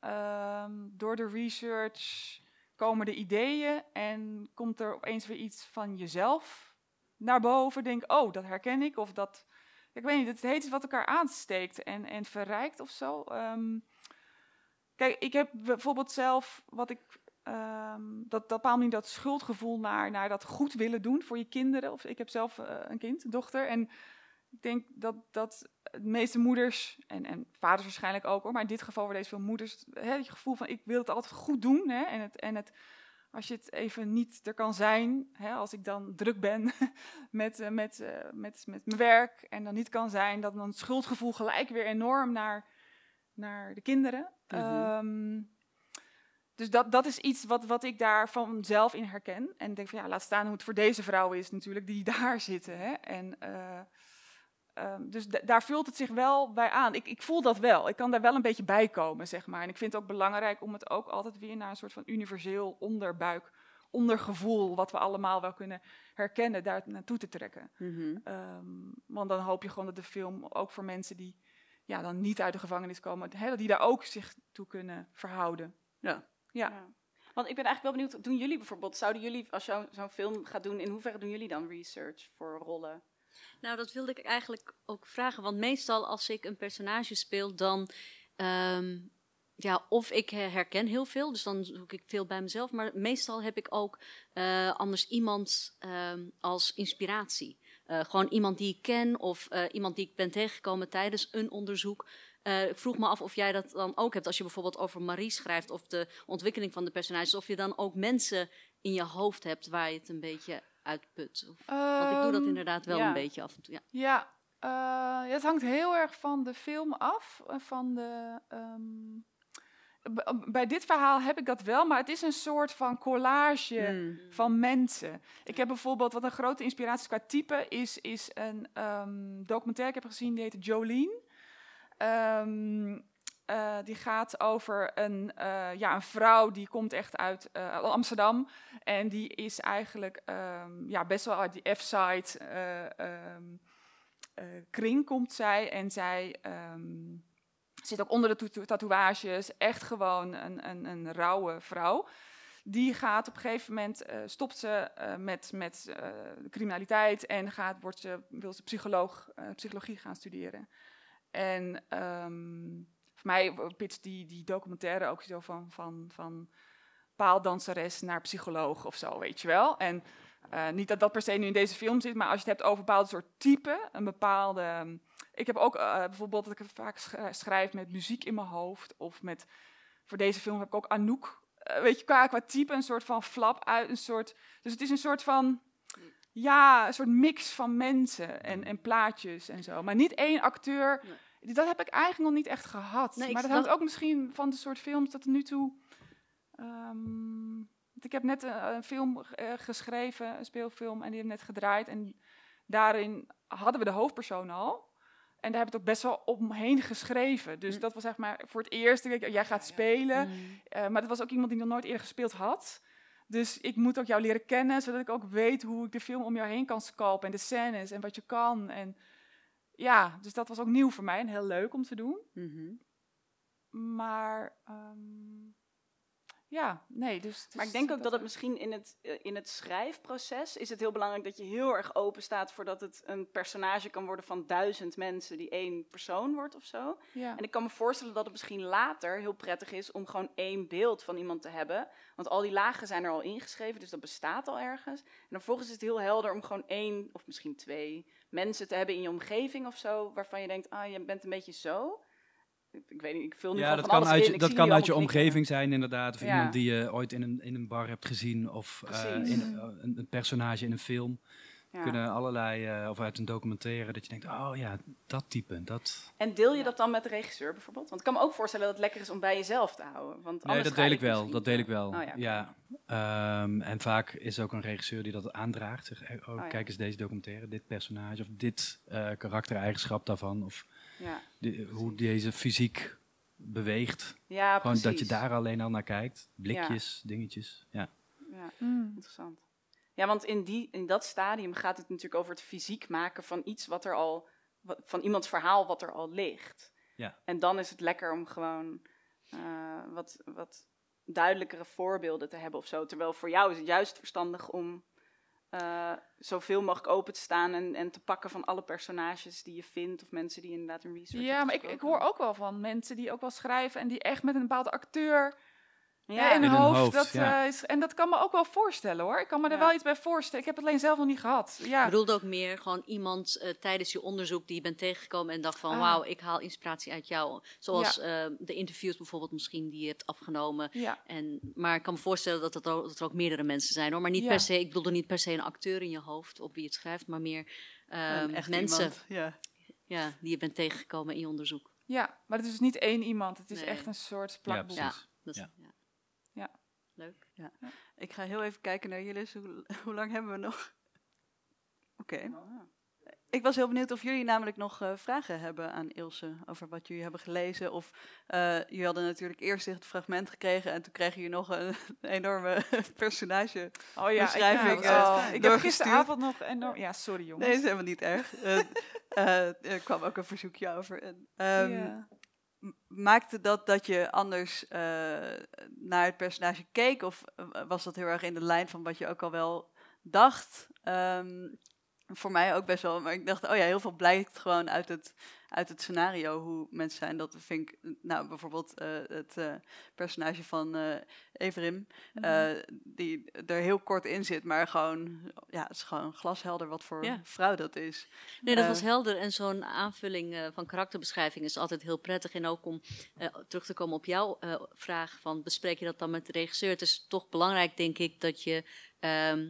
Ehm, door de research komen de ideeën en komt er opeens weer iets van jezelf naar boven. Denk, oh, dat herken ik. Of dat, ik weet niet, het heet iets wat elkaar aansteekt en, en verrijkt of zo. Ehm, kijk, ik heb bijvoorbeeld zelf, wat ik, ehm, dat, dat bepaald niet dat schuldgevoel naar, naar dat goed willen doen voor je kinderen. Of ik heb zelf eh, een kind, een dochter. En ik denk dat, dat de meeste moeders, en, en vaders waarschijnlijk ook hoor, maar in dit geval voor deze veel moeders, hè, het gevoel van ik wil het altijd goed doen. Hè, en, het, en het, als je het even niet er kan zijn, hè, als ik dan druk ben met, eh, met, eh, met, met mijn werk en dan niet kan zijn, dat dan het schuldgevoel gelijk weer enorm naar, naar de kinderen. Mhm. Ehm, dus dat, dat is iets wat, wat ik daar vanzelf in herken. En denk van ja, laat staan hoe het voor deze vrouw is natuurlijk, die daar zitten. Hè? En, eh, ehm, dus da- daar vult het zich wel bij aan. Ik, ik voel dat wel. Ik kan daar wel een beetje bij komen, zeg maar. En ik vind het ook belangrijk om het ook altijd weer naar een soort van universeel onderbuik, ondergevoel, wat we allemaal wel kunnen herkennen, daar naartoe te trekken. Mhm. Ehm, want dan hoop je gewoon dat de film ook voor mensen die ja, dan niet uit de gevangenis komen, hè, dat die daar ook zich toe kunnen verhouden. Ja. Ja. Ja. Want ik ben eigenlijk wel benieuwd, doen jullie bijvoorbeeld, zouden jullie, als je zo'n film gaat doen, in hoeverre doen jullie dan research voor rollen? Nou, dat wilde ik eigenlijk ook vragen. Want meestal als ik een personage speel, dan. ehm, ja, of ik her- herken heel veel, dus dan zoek ik veel bij mezelf. Maar meestal heb ik ook eh, anders iemand ehm, als inspiratie. Eh, gewoon iemand die ik ken of eh, iemand die ik ben tegengekomen tijdens een onderzoek. Ik vroeg me af of jij dat dan ook hebt als je bijvoorbeeld over Marie schrijft of de ontwikkeling van de personages, of je dan ook mensen in je hoofd hebt waar je het een beetje uitput. Of, want ik doe dat Ehm, inderdaad wel ja. een beetje af en toe. Ja. Ja, eh, het hangt heel erg van de film af. eh, Van de, ehm, bij dit verhaal heb ik dat wel, maar het is een soort van collage Hmm. van mensen. Ik heb bijvoorbeeld, wat een grote inspiratie qua type, is, is een ehm, documentaire ik heb gezien, die heet Jolene. Eh, die gaat over een, eh, ja, een vrouw die komt echt uit eh, Amsterdam. En die is eigenlijk ehm, ja, best wel uit die F-side eh, ehm, eh, kring komt zij. En zij ehm, zit ook onder de tatoe- tatoeages. Echt gewoon een, een, een rauwe vrouw. Die gaat op een gegeven moment, stopt ze met, met criminaliteit en gaat, wordt ze, wil ze psycholoog, psychologie gaan studeren. En mij pitst die, die documentaire ook zo van, van, van paaldanseres naar psycholoog of zo, weet je wel. En eh, niet dat dat per se nu in deze film zit, maar als je het hebt over bepaalde soort type, een bepaalde... ehm, Ik heb ook eh, bijvoorbeeld dat ik vaak sch- schrijf met muziek in mijn hoofd of met... Voor deze film heb ik ook Anouk, eh, weet je, qua, qua type een soort van flap uit, een soort... Dus het is een soort van... Ja, een soort mix van mensen en, en plaatjes en zo. Maar niet één acteur. Dat heb ik eigenlijk nog niet echt gehad. Nee, maar dat hangt ook misschien van de soort films dat er nu toe... ehm, ik heb net een, een film eh, geschreven, een speelfilm, en die heb ik net gedraaid. En daarin hadden we de hoofdpersoon al. En daar heb ik het ook best wel omheen geschreven. Dus Hm. dat was zeg maar voor het eerst. ik Jij gaat spelen. Mm. Eh, maar dat was ook iemand die nog nooit eerder gespeeld had. Dus ik moet ook jou leren kennen, zodat ik ook weet hoe ik de film om jou heen kan scalpen. En de scènes en wat je kan. En ja, dus dat was ook nieuw voor mij en heel leuk om te doen. Mhm. Maar ehm, ja, nee, dus... Maar ik denk ook dat het misschien in het, eh, in het schrijfproces is het heel belangrijk dat je heel erg open staat voordat het een personage kan worden van duizend mensen die één persoon wordt of zo. Ja. En ik kan me voorstellen dat het misschien later heel prettig is om gewoon één beeld van iemand te hebben. Want al die lagen zijn er al ingeschreven, dus dat bestaat al ergens. En dan vervolgens is het heel helder om gewoon één of misschien twee mensen te hebben in je omgeving of zo, waarvan je denkt, ah, je bent een beetje zo. Ik, weet niet, ik vul nu Ja, dat van kan alles uit je, dat kan uit je omgeving zijn, inderdaad. Of Ja. iemand die je ooit in een, in een bar hebt gezien. Of eh, in, eh, een, een personage in een film. Ja. Kunnen allerlei, eh, of uit een documentaire, dat je denkt, oh ja, dat type, dat... En deel je dat dan met de regisseur bijvoorbeeld? Want ik kan me ook voorstellen dat het lekker is om bij jezelf te houden. Want Nee, anders dat deel ik wel, dat deel ik wel. Oh ja. Ehm, en vaak is ook een regisseur die dat aandraagt. Zeg, oh, Oh ja. kijk eens deze documentaire, dit personage, of dit eh karaktereigenschap daarvan. Of hoe deze fysiek beweegt. ja Gewoon precies. dat je daar alleen al naar kijkt. Blikjes, dingetjes. Ja. Ja, Mm. interessant. Ja, want in, die, in dat stadium gaat het natuurlijk over het fysiek maken van iets wat er al... wat- van iemands verhaal wat er al ligt. Ja. En dan is het lekker om gewoon eh, wat, wat duidelijkere voorbeelden te hebben of zo. Terwijl voor jou is het juist verstandig om eh, zoveel mogelijk open te staan en, en te pakken van alle personages die je vindt of mensen die inderdaad een research Ja, maar ik, ik hoor ook wel van mensen die ook wel schrijven en die echt met een bepaalde acteur ja, in In hun hoofd. hoofd, dat, ja. eh, is, en dat kan me ook wel voorstellen hoor. Ik kan me er Ja. wel iets bij voorstellen. Ik heb het alleen zelf nog niet gehad. Ja. Ik bedoelde ook meer gewoon iemand eh, tijdens je onderzoek die je bent tegengekomen en dacht van Ah. wauw, ik haal inspiratie uit jou. Zoals eh, de interviews bijvoorbeeld misschien die je hebt afgenomen. ja. En, maar ik kan me voorstellen dat, het ook, dat er ook meerdere mensen zijn hoor. Maar niet Ja. per se, ik bedoelde niet per se een acteur in je hoofd op wie het schrijft, maar meer ehm, mensen Ja. ja, die je bent tegengekomen in je onderzoek. ja, maar het is dus niet één iemand. Het is Nee. echt een soort plakboek. Dat. Ja. Leuk. Ik ga heel even kijken naar jullie. Hoe, hoe lang hebben we nog? Oké. Ik was heel benieuwd of jullie namelijk nog eh, vragen hebben aan Ilse over wat jullie hebben gelezen. Of eh jullie hadden natuurlijk eerst dit fragment gekregen en toen kregen jullie nog een, enorme personage. Oh ja, Beschrijving, ik, eh, oh, ik heb doorgestuurd. gisteravond nog enorm... Ja, sorry jongens. Nee, is helemaal niet erg. Eh, eh, er kwam ook een verzoekje over. En, ehm, Ja. Maakte dat dat je anders eh, naar het personage keek? Of eh, was dat heel erg in de lijn van wat je ook al wel dacht? Ehm, voor mij ook best wel. Maar ik dacht, oh ja, heel veel blijkt gewoon uit het, uit het scenario hoe mensen zijn. Dat vind ik, nou bijvoorbeeld eh, het eh, personage van Everim, eh, die er heel kort in zit, maar gewoon, ja, het is gewoon glashelder wat voor Ja. vrouw dat is. Nee, dat was helder. En zo'n aanvulling van karakterbeschrijving is altijd heel prettig. En ook om terug te komen op jouw vraag van bespreek je dat dan met de regisseur? Het is toch belangrijk, denk ik, dat je ehm,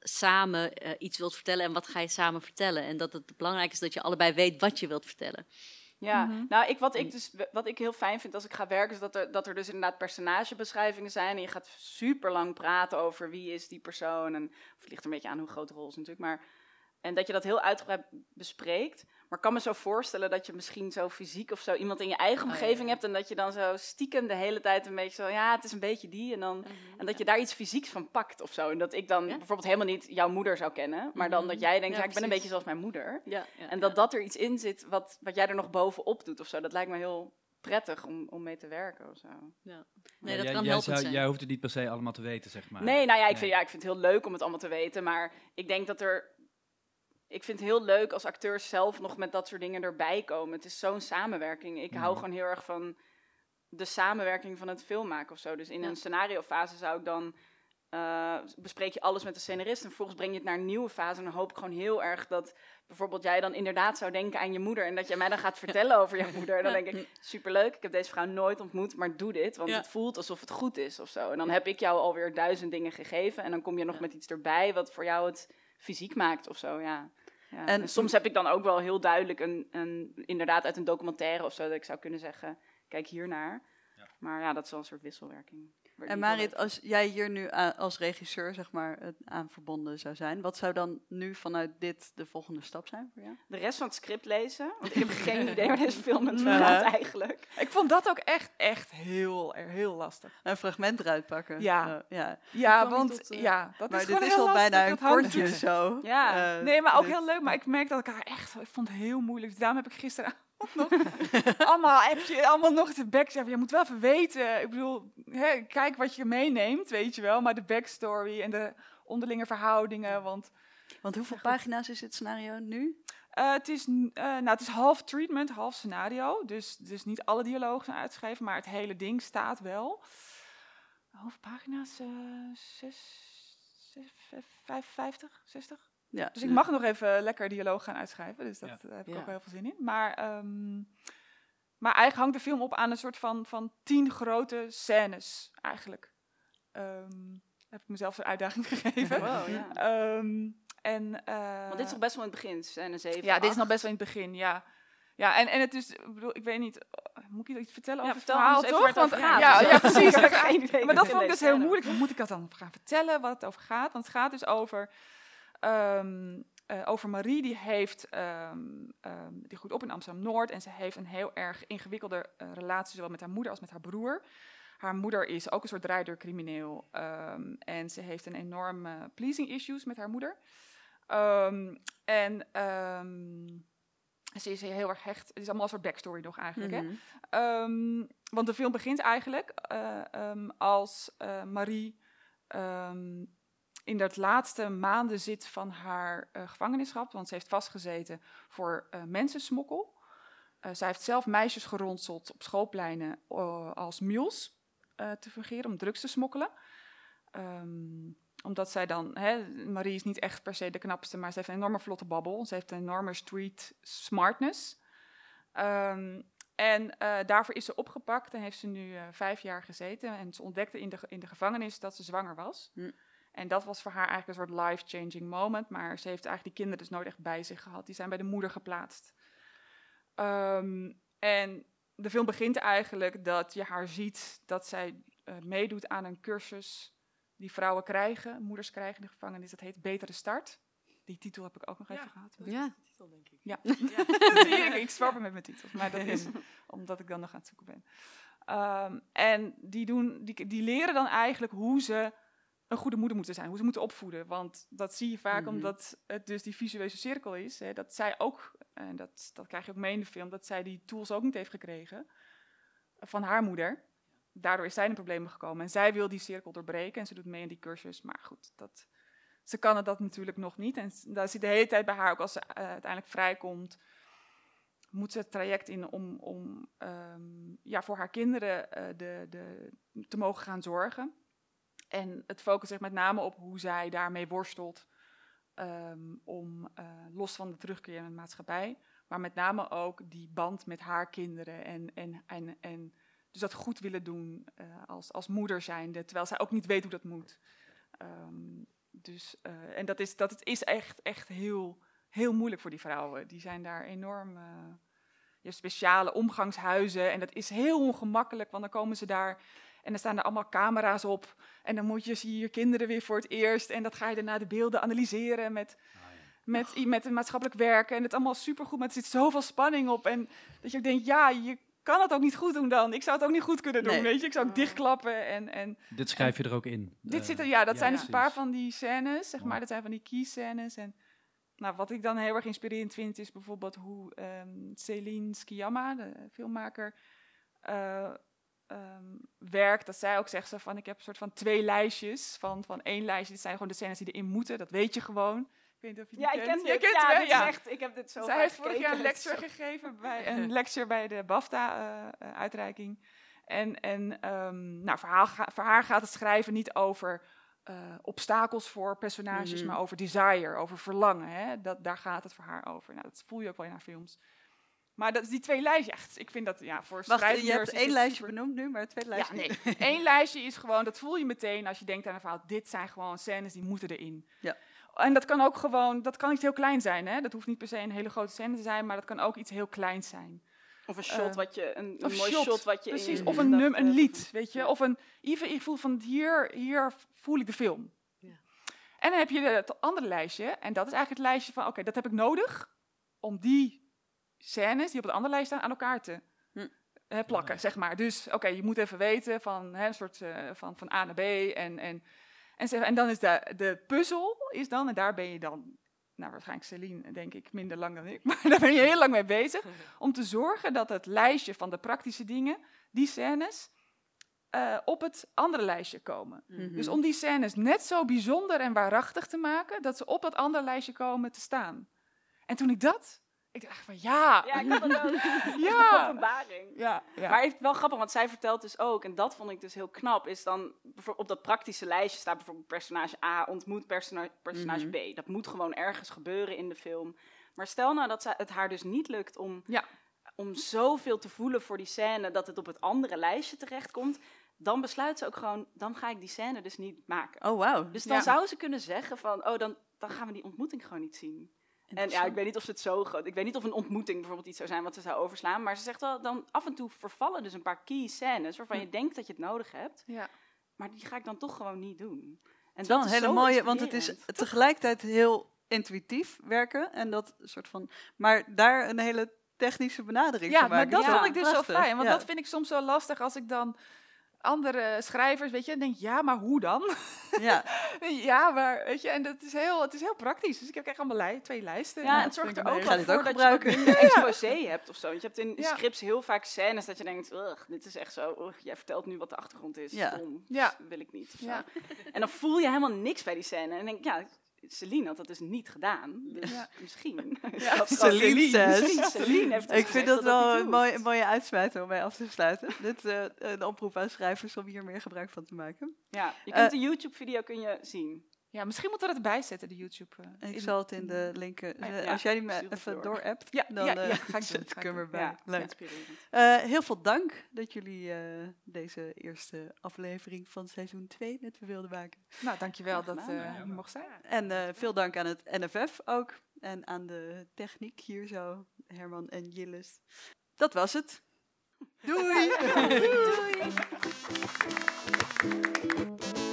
samen eh, iets wilt vertellen. En wat ga je samen vertellen? En dat het belangrijk is dat je allebei weet wat je wilt vertellen. Ja, Mhm. nou, ik, wat, ik dus, wat ik heel fijn vind als ik ga werken, is dat er, dat er dus inderdaad personagebeschrijvingen zijn. En je gaat super lang praten over wie is die persoon. En, of het ligt er een beetje aan hoe groot de rol is natuurlijk. Maar, en dat je dat heel uitgebreid bespreekt. Maar ik kan me zo voorstellen dat je misschien zo fysiek of zo iemand in je eigen Oh, ja, omgeving hebt. En dat je dan zo stiekem de hele tijd een beetje zo, ja, het is een beetje die. En, dan, en dat je daar iets fysieks van pakt of zo. En dat ik dan Ja. bijvoorbeeld helemaal niet jouw moeder zou kennen. Maar dan Mhm. dat jij denkt, Ja, ja, ik ben een beetje zoals mijn moeder. Ja, En dat dat er iets in zit wat, wat jij er nog bovenop doet of zo. Dat lijkt me heel prettig om, om mee te werken of zo. Nee, Ja, dat jij, kan jij, helpend zou- zijn. jij hoeft het niet per se allemaal te weten, zeg maar. Nee, nou ja ik, Nee. Vind, ja, ik vind het heel leuk om het allemaal te weten. Maar ik denk dat er... Ik vind het heel leuk als acteurs zelf nog met dat soort dingen erbij komen. Het is zo'n samenwerking. Ik hou Mhm. gewoon heel erg van de samenwerking van het film maken of zo. Dus in Ja. een scenariofase zou ik dan... eh, bespreek je alles met de scenarist en vervolgens breng je het naar een nieuwe fase. En dan hoop ik gewoon heel erg dat bijvoorbeeld jij dan inderdaad zou denken aan je moeder. En dat jij mij dan gaat vertellen over jouw moeder. En dan denk ik, superleuk, ik heb deze vrouw nooit ontmoet, maar doe dit. Want Ja. het voelt alsof het goed is of zo. En dan heb ik jou alweer duizend dingen gegeven. En dan kom je nog Ja. met iets erbij wat voor jou het fysiek maakt of zo, ja. Ja. En- En, soms heb ik dan ook wel heel duidelijk een, een, inderdaad uit een documentaire of zo, dat ik zou kunnen zeggen, kijk hiernaar. Ja. Maar ja, dat is wel een soort wisselwerking. En Marit, als jij hier nu als regisseur zeg maar, aan verbonden zou zijn, wat zou dan nu vanuit dit de volgende stap zijn voor jou? de rest van het script lezen. Want ik heb geen idee waar deze film het Ja. gaat eigenlijk. Ik vond dat ook echt, echt heel, heel lastig. Een fragment eruit pakken. Ja. Eh, ja. Ja, want tot, eh, ja, dat maar is dit gewoon is heel al lastig, bijna een kortje zo. Ja. Eh, Nee, maar ook dit- heel leuk. Maar ik merk dat ik haar echt, ik vond het heel moeilijk. Dus daarom heb ik gisteravond nog allemaal appje, allemaal nog de back. Je moet wel even weten. Ik bedoel, hè, kijk wat je meeneemt, weet je wel. Maar de backstory en de onderlinge verhoudingen. Want Want hoeveel pagina's is dit scenario nu? eh, het, is, eh, nou, het is half treatment, half scenario. Dus, dus niet alle dialogen zijn uitgeschreven, maar het hele ding staat wel. Hoeveel pagina's? zes, zes, vijf- 55, 60? Ja, Dus ik mag nog even lekker dialoog gaan uitschrijven. Dus dat Ja. eh, heb ik Ja. ook wel heel veel zin in. Maar, ehm, maar eigenlijk hangt de film op aan een soort van, van tien grote scènes, eigenlijk. Ehm, heb ik mezelf een uitdaging gegeven. Wow, ja. Ehm, en, eh, Want dit is nog best wel in het begin, scène 7, ja, dit is nog best wel in het begin, ja. Ja, en, en het is, ik bedoel, ik weet niet, eh, moet ik iets vertellen Ja, over het verhaal, toch? over gaat. ja, ja, precies. Maar dat vond ik dus heel moeilijk. Hoe moet ik dat dan gaan vertellen, wat het over gaat? Want het gaat dus over, ehm, eh, over Marie, die heeft, ehm, ehm, die groeit op in Amsterdam-Noord. En ze heeft een heel erg ingewikkelde eh, relatie, zowel met haar moeder als met haar broer. Haar moeder is ook een soort draaideurcrimineel. ehm, en ze heeft een enorme pleasing issues met haar moeder. En ze is heel erg hecht. Het is allemaal een soort backstory nog eigenlijk, hè? Mhm. Want de film begint eigenlijk eh, als Marie in dat laatste maanden zit van haar eh, gevangenisschap. Want ze heeft vastgezeten voor eh, mensensmokkel. Eh, zij heeft zelf meisjes geronseld op schoolpleinen als mules te fungeren om drugs te smokkelen. Ehm, omdat zij dan, hè, Marie is niet echt per se de knapste, maar ze heeft een enorme vlotte babbel. Ze heeft een enorme street smartness. Ehm, en daarvoor is ze opgepakt en heeft ze nu vijf jaar gezeten. En ze ontdekte in de, in de gevangenis dat ze zwanger was. Hm. En dat was voor haar eigenlijk een soort life-changing moment. Maar ze heeft eigenlijk die kinderen dus nooit echt bij zich gehad. Die zijn bij de moeder geplaatst. Ehm, en de film begint eigenlijk dat je haar ziet dat zij eh, meedoet aan een cursus die vrouwen krijgen, moeders krijgen in de gevangenis. Dat heet Betere Start. Die titel heb ik ook nog even gehad. Ja. Ja, zie je, ik, ik zwarp met mijn titels, maar dat is omdat ik dan nog aan het zoeken ben. Ehm, en die, doen, die, die leren dan eigenlijk hoe ze een goede moeder moeten zijn, hoe ze moeten opvoeden. Want dat zie je vaak Mhm. omdat het dus die visueuze cirkel is. Hè, dat zij ook, en dat, dat krijg je ook mee in de film, dat zij die tools ook niet heeft gekregen van haar moeder. Daardoor is zij in problemen gekomen. En zij wil die cirkel doorbreken en ze doet mee in die cursus. Maar goed, dat, ze kan het dat natuurlijk nog niet. En daar zit de hele tijd bij haar, ook als ze eh, uiteindelijk vrijkomt, moet ze het traject in om, om ehm, ja, voor haar kinderen eh, de, de, te mogen gaan zorgen. En het focust zich met name op hoe zij daarmee worstelt ehm, om eh, los van de terugkeer in de maatschappij, maar met name ook die band met haar kinderen en, en, en, en dus dat goed willen doen eh, als, als moeder zijnde, terwijl zij ook niet weet hoe dat moet. Ehm, dus, eh, en dat is, dat is echt, echt heel, heel moeilijk voor die vrouwen. Die zijn daar enorm. je hebt speciale omgangshuizen en dat is heel ongemakkelijk, want dan komen ze daar en dan staan er allemaal camera's op. En dan moet je, zie je je kinderen weer voor het eerst en dat ga je daarna de beelden analyseren met, met, i- met een maatschappelijk werken. En het allemaal supergoed, maar er zit zoveel spanning op. En dat je ook denkt, ja, je kan het ook niet goed doen dan. Ik zou het ook niet goed kunnen doen, Nee. weet je. Ik zou ook dichtklappen en... en Dit schrijf je er ook in. dit Eh, zit er, ja, dat ja, zijn dus een paar van die scènes, zeg maar. Dat zijn van die key scènes. En nou, wat ik dan heel erg inspirerend vind, is bijvoorbeeld hoe ehm Céline Sciamma, de filmmaker, eh, ehm, werkt. Dat zij ook zegt zo van, ik heb een soort van twee lijstjes. Van, van één lijstje, dit zijn gewoon de scènes die erin moeten. Dat weet je gewoon. Ik weet niet of je Ja, ik kent. ken dit. kent Ja, dit echt, ik heb dit zo Zij heeft vorig jaar een lecture gegeven bij een lecture bij de BAFTA-uitreiking. en en ehm, nou, voor, haar, voor haar gaat het schrijven niet over eh, obstakels voor personages, Mhm. maar over desire, over verlangen. Hè? Dat, daar gaat het voor haar over. Nou, dat voel je ook wel in haar films. Maar dat is die twee lijstjes, echt, ik vind dat ja, voor Wacht, je schrijvers hebt één lijstje super- benoemd nu, maar twee ja, lijstjes nee. niet. Eén lijstje is gewoon, dat voel je meteen als je denkt aan een verhaal. Dit zijn gewoon scènes die moeten erin. Ja. En dat kan ook gewoon, dat kan iets heel klein zijn. Hè? Dat hoeft niet per se een hele grote scène te zijn, maar dat kan ook iets heel kleins zijn. Of een shot Eh, wat je, een, een mooi shot, wat je in precies, je of een, num, een hebt. lied, weet je. Ja. Of een, even, ik voel van hier, hier voel ik de film. Ja. En dan heb je het andere lijstje, en dat is eigenlijk het lijstje van, oké, dat heb ik nodig om die scènes die op het andere lijst staan aan elkaar te Hm. eh, plakken, zeg maar. Dus, oké, je moet even weten van hè, een soort eh, van, van A naar B en, en, en, zeg, en dan is de, de puzzel is dan, en daar ben je dan, nou waarschijnlijk Celine, denk ik, minder lang dan ik, maar daar ben je heel lang mee bezig, om te zorgen dat het lijstje van de praktische dingen, die scènes, eh, op het andere lijstje komen. Mhm. Dus om die scènes net zo bijzonder en waarachtig te maken, dat ze op dat andere lijstje komen te staan. En toen ik dat, ik dacht van ja, Ja, ik had ook. Ja. Openbaring. ja, ja. Maar het is wel grappig, want zij vertelt dus ook, en dat vond ik dus heel knap, is dan op dat praktische lijstje staat bijvoorbeeld personage A ontmoet persona- personage Mhm. B. Dat moet gewoon ergens gebeuren in de film. Maar stel nou dat het haar dus niet lukt om, Ja. om zoveel te voelen voor die scène dat het op het andere lijstje terechtkomt, dan besluit ze ook gewoon, dan ga ik die scène dus niet maken. Oh, wauw. Dus dan Ja. zou ze kunnen zeggen van, oh, dan, dan gaan we die ontmoeting gewoon niet zien. En ja, ik weet niet of ze het zo groot... Ik weet niet of een ontmoeting bijvoorbeeld iets zou zijn wat ze zou overslaan. Maar ze zegt wel, dan af en toe vervallen dus een paar key scènes... waarvan je denkt dat je het nodig hebt. ja. Maar die ga ik dan toch gewoon niet doen. En Het is wel dat een hele mooie, want het is tegelijkertijd heel intuïtief werken. En dat soort van. Maar daar een hele technische benadering Ja, van maar maken. dat Ja, vond ik dus prachtig. zo fijn. Want Ja. dat vind ik soms zo lastig als ik dan andere schrijvers, weet je, denk ja, maar hoe dan? Ja, ja, maar weet je, en dat is heel, het is heel praktisch. Dus ik heb echt allemaal lij twee lijsten. Ja, Nou, en dat het zorgt er ook een wel voor dat je minder exposé hebt of zo. Want je hebt in Ja. scripts heel vaak scènes dat je denkt... "Ugh, dit is echt zo... ugh, jij vertelt nu wat de achtergrond is. Ja. Stom. Ja. Wil ik niet. of zo. Ja. En dan voel je helemaal niks bij die scène. En denk ik, ja... Celine had dat dus niet gedaan. Dus Ja. misschien. Ja. Celine. Misschien Celine heeft ik vind dat wel een mooie, een mooie uitsmijter om mee af te sluiten. Dit eh een oproep aan schrijvers om hier meer gebruik van te maken. Ja, je Eh, kunt de YouTube-video kun je zien. Ja, misschien moeten we dat bijzetten, de YouTube. Eh, ik zal het in de linker eh, als jij die me even door appt, dan eh, ga ik zet ik hem erbij. Leuk. heel veel dank dat jullie deze eerste aflevering van seizoen 2 net me wilden maken. Nou, dankjewel dat je mocht zijn. En veel dank aan het NFF ook. En aan de techniek hier zo, Herman en Jillis. Dat was het. Doei! Doei!